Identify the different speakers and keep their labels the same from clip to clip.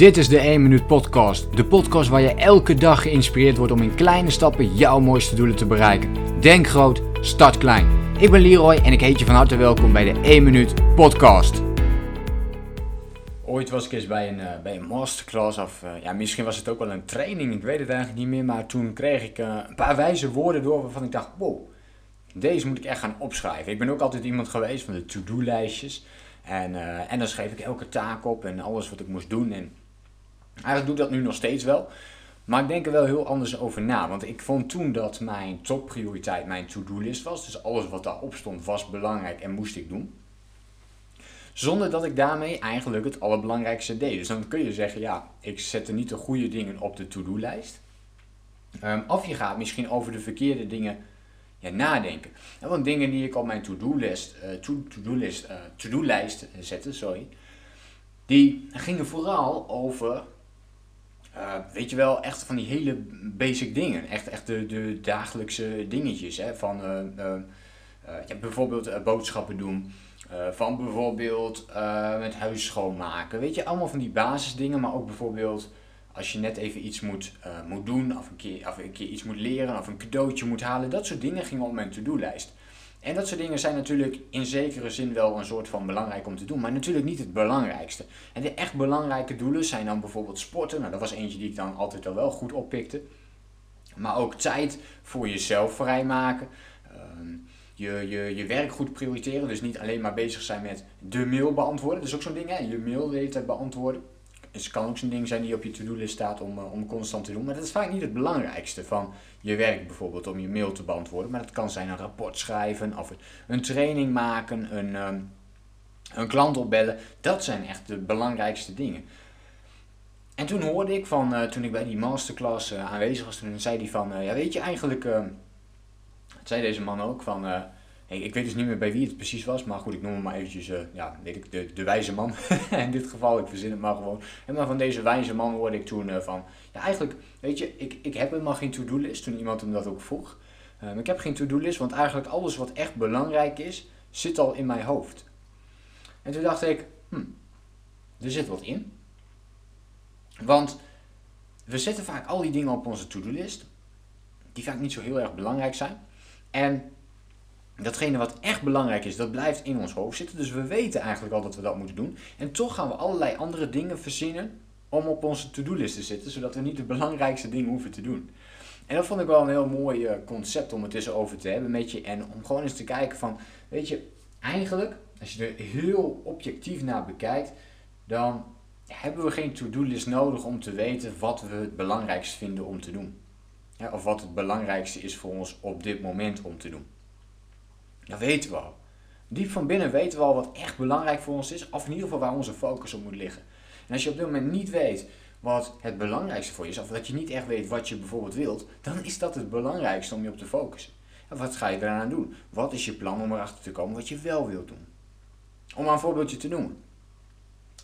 Speaker 1: Dit is de 1 Minuut Podcast. De podcast waar je elke dag geïnspireerd wordt om in kleine stappen jouw mooiste doelen te bereiken. Denk groot, start klein. Ik ben Leroy en ik heet je van harte welkom bij de 1 Minuut Podcast. Ooit was ik eens bij een, uh, bij een masterclass, of uh, ja, misschien was het ook wel een training, ik weet het eigenlijk niet meer. Maar toen kreeg ik uh, een paar wijze woorden door waarvan ik dacht, wow, deze moet ik echt gaan opschrijven. Ik ben ook altijd iemand geweest van de to-do-lijstjes. En, en dan schreef ik elke taak op en alles wat ik moest doen. En Eigenlijk doe ik dat nu nog steeds wel. Maar ik denk er wel heel anders over na. Want ik vond toen dat mijn topprioriteit mijn to-do-list was. Dus alles wat daarop stond was belangrijk en moest ik doen. Zonder dat ik daarmee eigenlijk het allerbelangrijkste deed. Dus dan kun je zeggen, ja, ik zette niet de goede dingen op de to-do-lijst. Um, of je gaat misschien over de verkeerde dingen ja, nadenken. want dingen die ik op mijn to-do-lijst uh, to, to uh, to zette, sorry, die gingen vooral over uh, weet je wel, echt van die hele basic dingen. Echt, echt de, de dagelijkse dingetjes. Hè? Van uh, uh, ja, bijvoorbeeld boodschappen doen. van bijvoorbeeld het huis schoonmaken. Weet je, allemaal van die basisdingen. Maar ook bijvoorbeeld als je net even iets moet, moet doen. Of een, keer, of een keer iets moet leren. Of een cadeautje moet halen. Dat soort dingen gingen op mijn to-do-lijst. En dat soort dingen zijn natuurlijk in zekere zin wel een soort van belangrijk om te doen, maar natuurlijk niet het belangrijkste. En de echt belangrijke doelen zijn dan bijvoorbeeld sporten. Nou, dat was eentje die ik dan altijd al wel goed oppikte. Maar ook tijd voor jezelf vrijmaken. Uh, je, je, je werk goed prioriteren. Dus niet alleen maar bezig zijn met de mail beantwoorden. Dat is ook zo'n ding, hè? je mail de hele beantwoorden het kan ook zo'n ding zijn die op je to-do-list staat om, uh, om constant te doen. Maar dat is vaak niet het belangrijkste van je werk bijvoorbeeld om je mail te beantwoorden. Maar dat kan zijn een rapport schrijven of een training maken, een, um, een klant opbellen. Dat zijn echt de belangrijkste dingen. En toen hoorde ik van, uh, toen ik bij die masterclass uh, aanwezig was, toen zei hij van, ja weet je eigenlijk, uh, zei deze man ook van ik weet dus niet meer bij wie het precies was, maar goed, ik noem hem maar eventjes, uh, ja, weet ik, de, de wijze man. in dit geval, ik verzin het maar gewoon. En maar van deze wijze man hoorde ik toen uh, van, ja eigenlijk, weet je, ik, ik heb helemaal geen to-do-list, toen iemand hem dat ook vroeg. Um, ik heb geen to-do-list, want eigenlijk alles wat echt belangrijk is, zit al in mijn hoofd. En toen dacht ik, hm, er zit wat in. Want we zetten vaak al die dingen op onze to-do-list, die vaak niet zo heel erg belangrijk zijn. En datgene wat echt belangrijk is, dat blijft in ons hoofd zitten. Dus we weten eigenlijk al dat we dat moeten doen. En toch gaan we allerlei andere dingen verzinnen om op onze to-do-list te zitten, zodat we niet de belangrijkste dingen hoeven te doen. En dat vond ik wel een heel mooi eh, concept om het eens over te hebben met je. En om gewoon eens te kijken van, weet je, eigenlijk, als je er heel objectief naar bekijkt, dan hebben we geen to-do-list nodig om te weten wat we het belangrijkst vinden om te doen. Of wat het belangrijkste is voor ons op dit moment om te doen. Dat weten we al. Diep van binnen weten we al wat echt belangrijk voor ons is, of in ieder geval waar onze focus op moet liggen. En als je op dit moment niet weet wat het belangrijkste voor je is, of dat je niet echt weet wat je bijvoorbeeld wilt, dan is dat het belangrijkste om je op te focussen. En wat ga je eraan doen? Wat is je plan om erachter te komen wat je wel wilt doen? Om maar een voorbeeldje te noemen.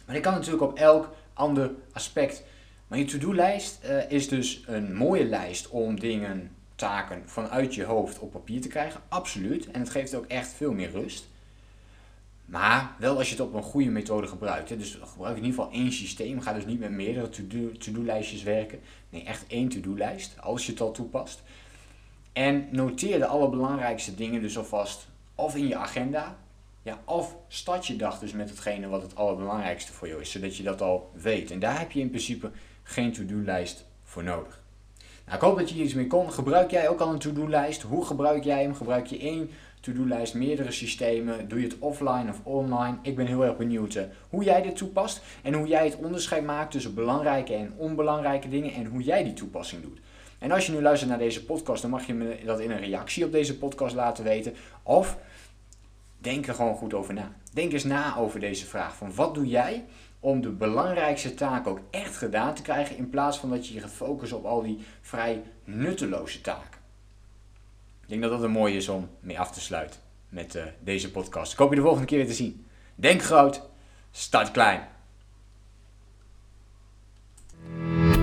Speaker 1: Maar je kan natuurlijk op elk ander aspect. Maar je to-do-lijst uh, is dus een mooie lijst om dingen taken vanuit je hoofd op papier te krijgen. Absoluut. En het geeft ook echt veel meer rust. Maar wel als je het op een goede methode gebruikt. Hè. Dus gebruik in ieder geval één systeem. Ga dus niet met meerdere to-do-lijstjes werken. Nee, echt één to-do-lijst. Als je het al toepast. En noteer de allerbelangrijkste dingen dus alvast. Of in je agenda. Ja, of start je dag dus met hetgene wat het allerbelangrijkste voor jou is. Zodat je dat al weet. En daar heb je in principe geen to-do-lijst voor nodig. Nou, ik hoop dat je hier iets mee kon. Gebruik jij ook al een to-do-lijst? Hoe gebruik jij hem? Gebruik je één to-do-lijst, meerdere systemen? Doe je het offline of online? Ik ben heel erg benieuwd uh, hoe jij dit toepast en hoe jij het onderscheid maakt tussen belangrijke en onbelangrijke dingen en hoe jij die toepassing doet. En als je nu luistert naar deze podcast, dan mag je me dat in een reactie op deze podcast laten weten. Of denk er gewoon goed over na. Denk eens na over deze vraag van wat doe jij om de belangrijkste taak ook echt gedaan te krijgen, in plaats van dat je je gaat focussen op al die vrij nutteloze taken. Ik denk dat dat een mooie is om mee af te sluiten met uh, deze podcast. Ik hoop je de volgende keer weer te zien. Denk groot, start klein.